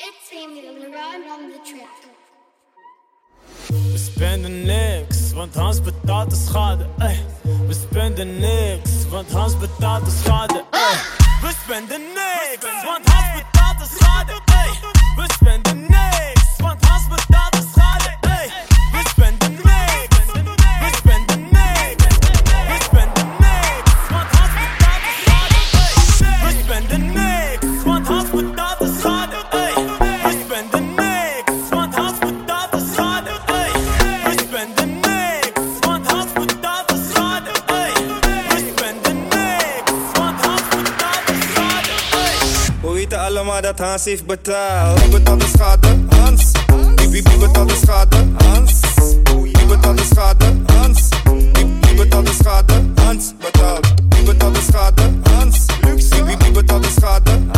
It's Samuel Leron on the track. We spenden niks, want Hans betaalt de schade. Ey. We spenden niks, want Hans betaalt de schade. Ey. We spenden niks, want Hans betaalt de schade. Ey. We spenden weten allemaal dat Hans heeft betaald. Wie betaalt de schade? Hans. Wie, wie, wie betaalt de schade? Hans. Wie betaalt de schade? Hans. Wie, wie betaalt de schade? Hans betaalt. Wie betaalt de schade? Hans. Wie, wie, wie betaalt de schade? Hans.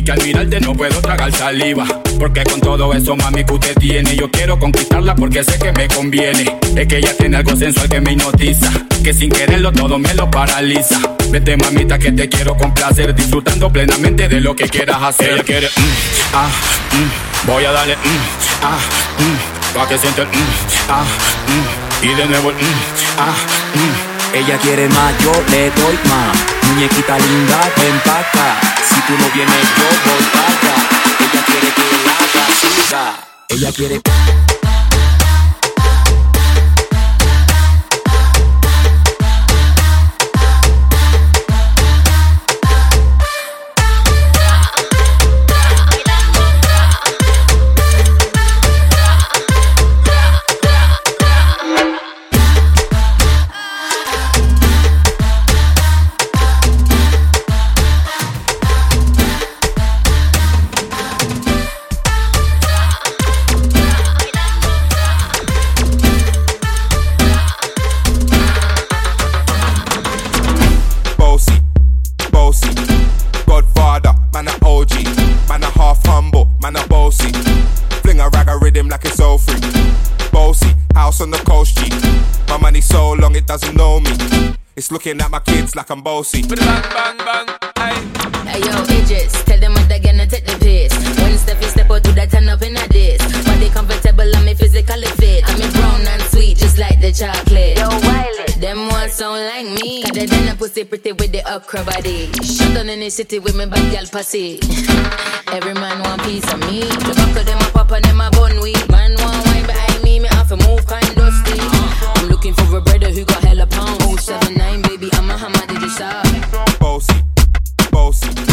Y que al mirarte no puedo tragar saliva Porque con todo eso mami que usted tiene Yo quiero conquistarla porque sé que me conviene Es que ella tiene algo sensual que me hipnotiza Que sin quererlo todo me lo paraliza Vete mamita que te quiero complacer Disfrutando plenamente de lo que quieras hacer Ella quiere mm, ah, mm, voy a darle mm, ah, mm, Pa' que sienta el mm, ah, mm, y de nuevo el mm, ah, mm. Ella quiere más, yo le doy más. Muñequita linda, ven. Si tú no vienes, yo voy. Ella quiere que la haga suya. Ella quiere. Bossy. Fling a rag a rhythm like it's all free. Bossy, house on the coast G. My money so long it doesn't know me. It's looking at my kids like I'm bossy. Bang, bang, bang. Aye. Hey yo, Idris, tell them what they're gonna take the piss. When Steffi step out, do that turn up in a this. Body comfortable, I'm me physically fit. I'm a brown and sweet, just like the chocolate. Yo, Wiley, them ones sound like me. Cause they done a pussy pretty with the upcra body. Shut down in the city with me bad girl pussy. Every man want piece of me. The back of them a pop and them a bun weed. Man want wine behind me, me have to move kind dusty. I'm looking for a brother who got hella pound. 079, baby, I'm a hammer, did you stop? Bossy, bossy.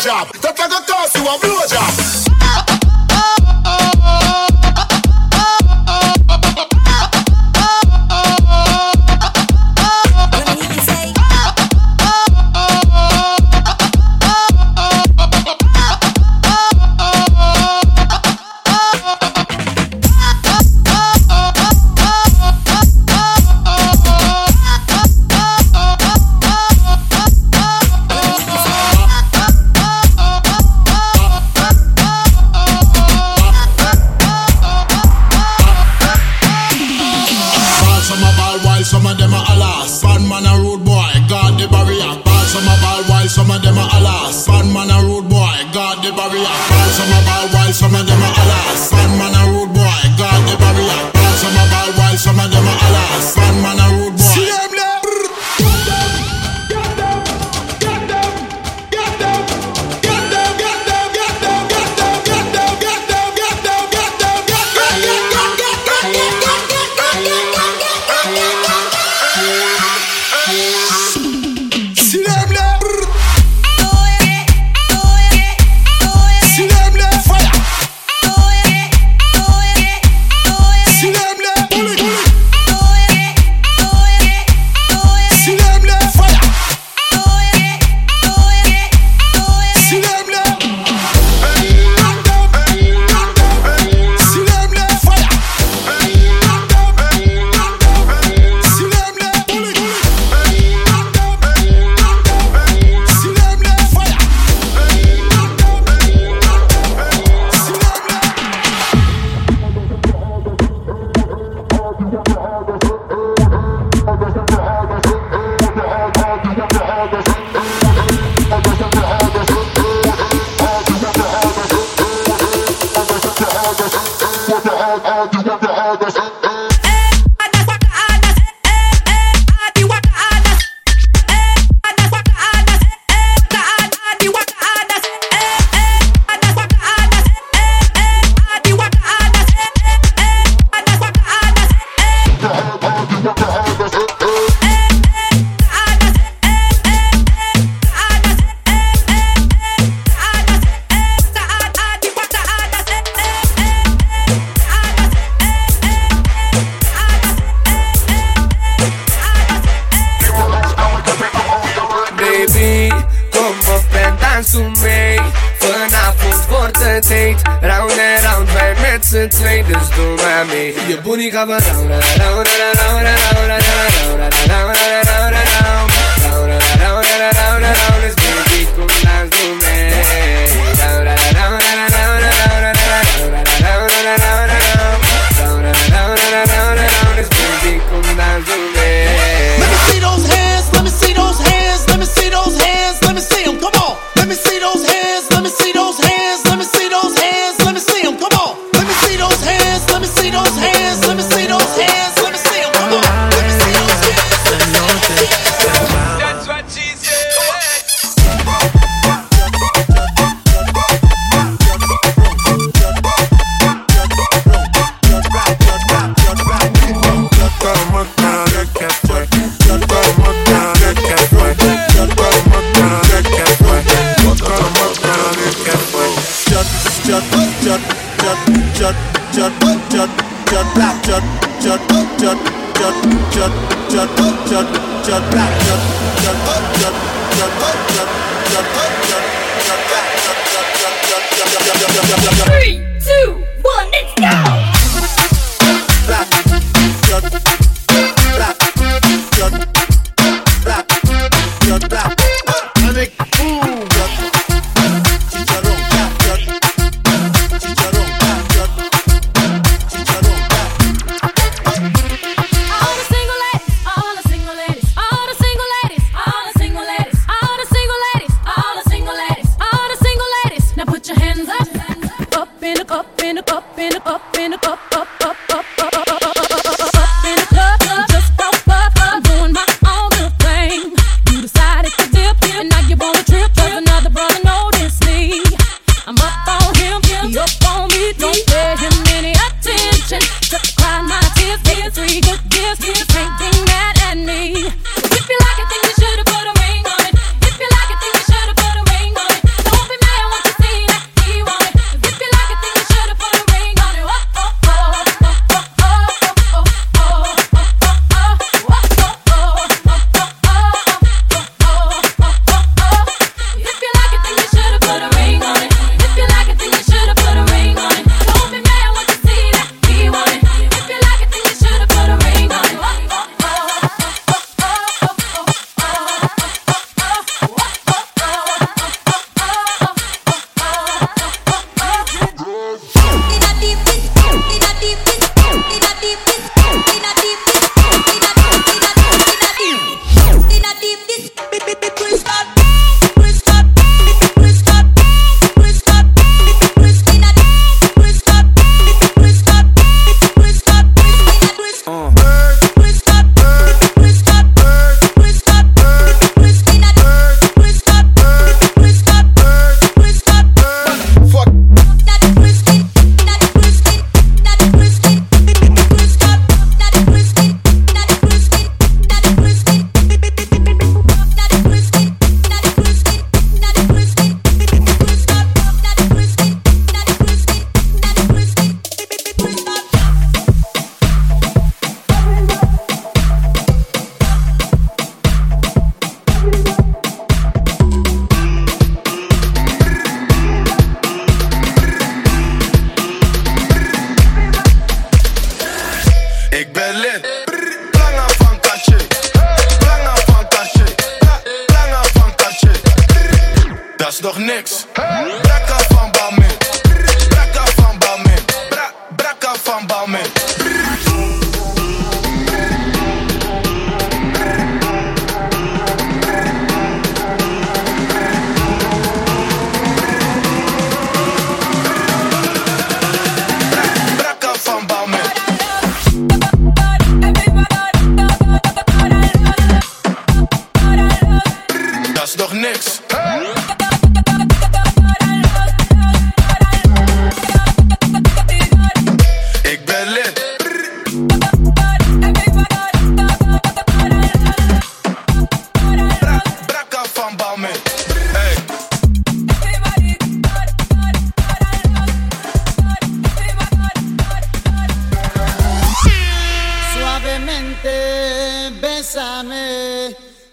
Job. That like a cost you a blow job. chut chut chut chut Three, two, one, let's go.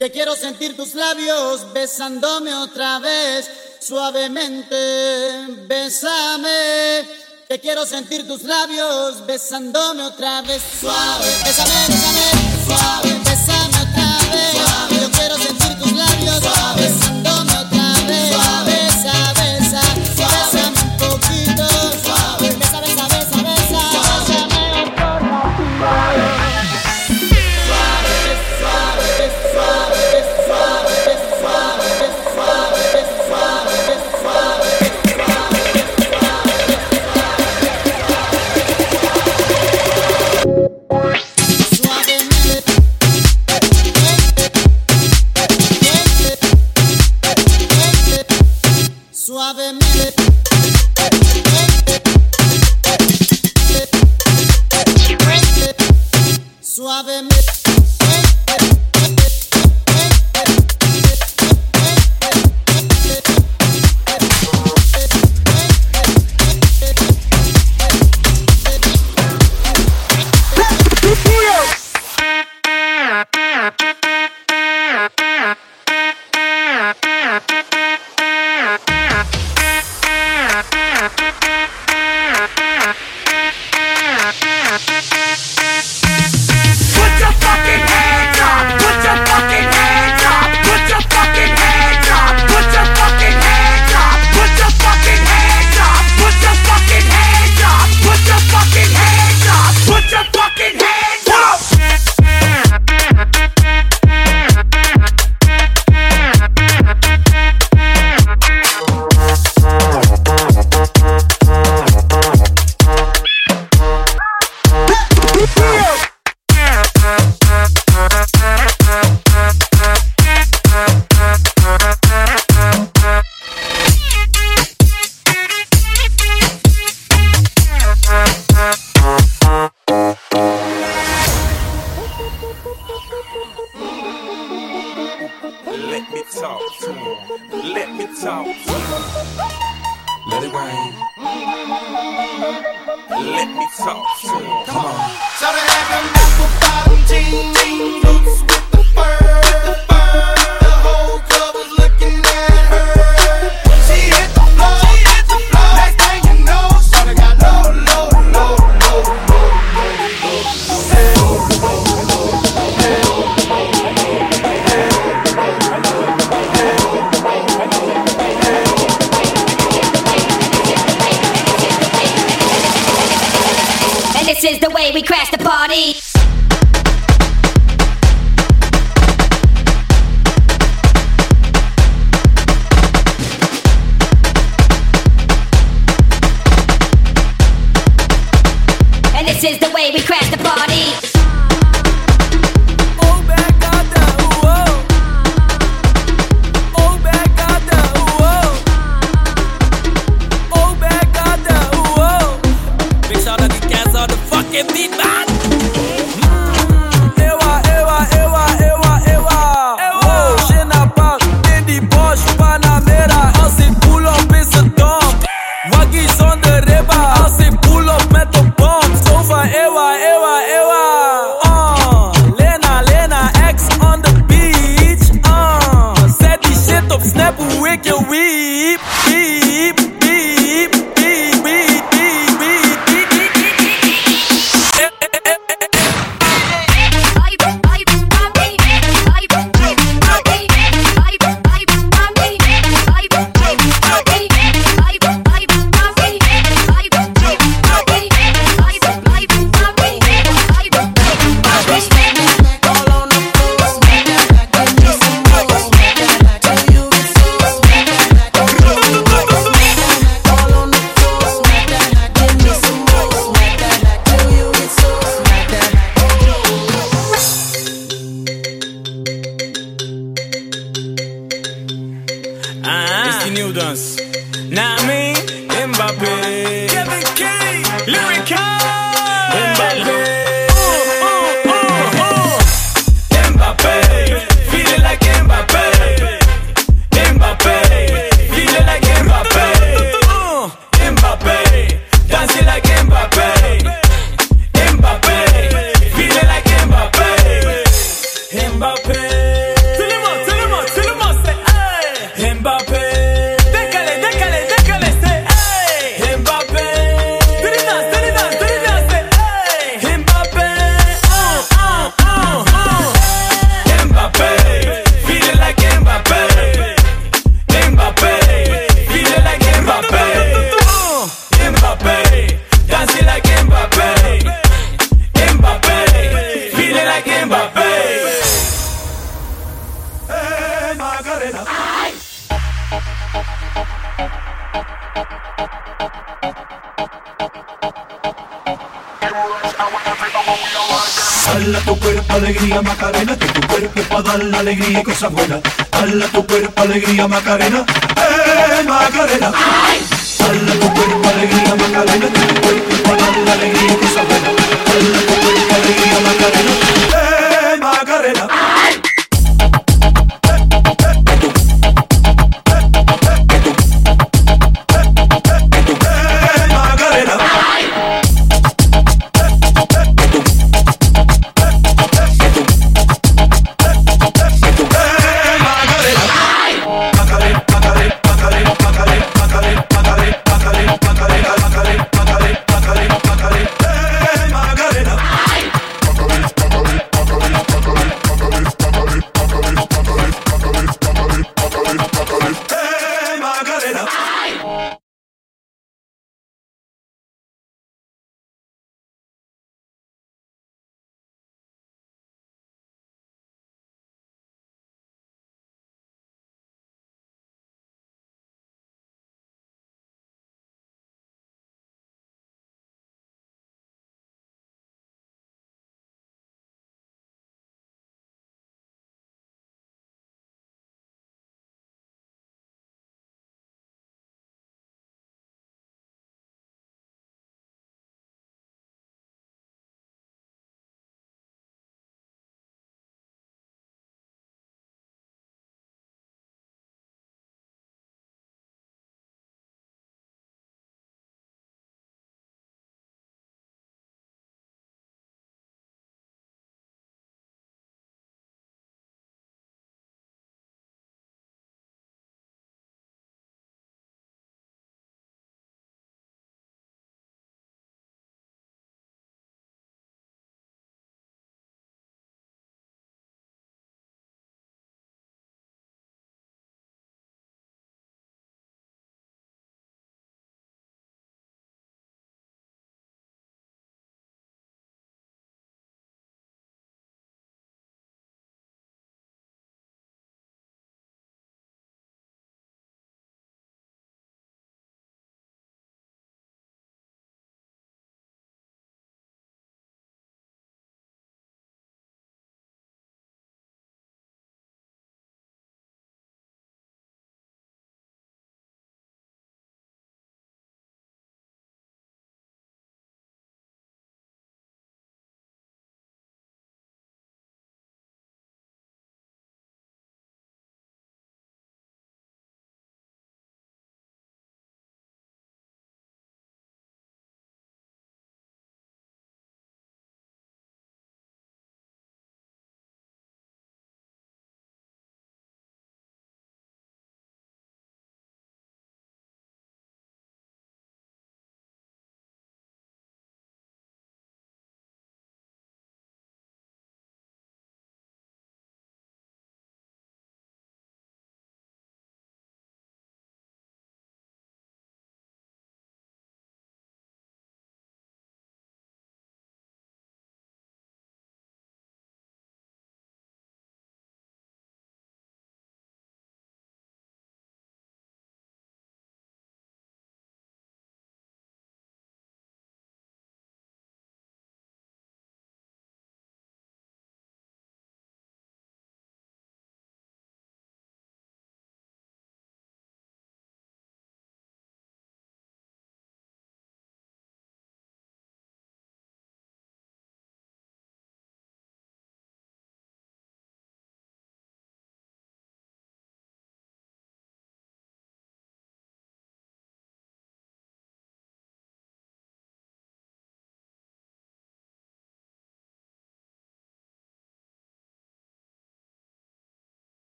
Te quiero sentir tus labios besándome otra vez, suavemente, besame. Te quiero sentir tus labios besándome otra vez, suave, besame, besame, suave. is the way we crash the party. And this is the way we crash the party. perreba alegría y cosas buenas. Dale tu cuerpo, alegría, Macarena. ¡Eh, Macarena! Dale tu cuerpo, alegría, Macarena.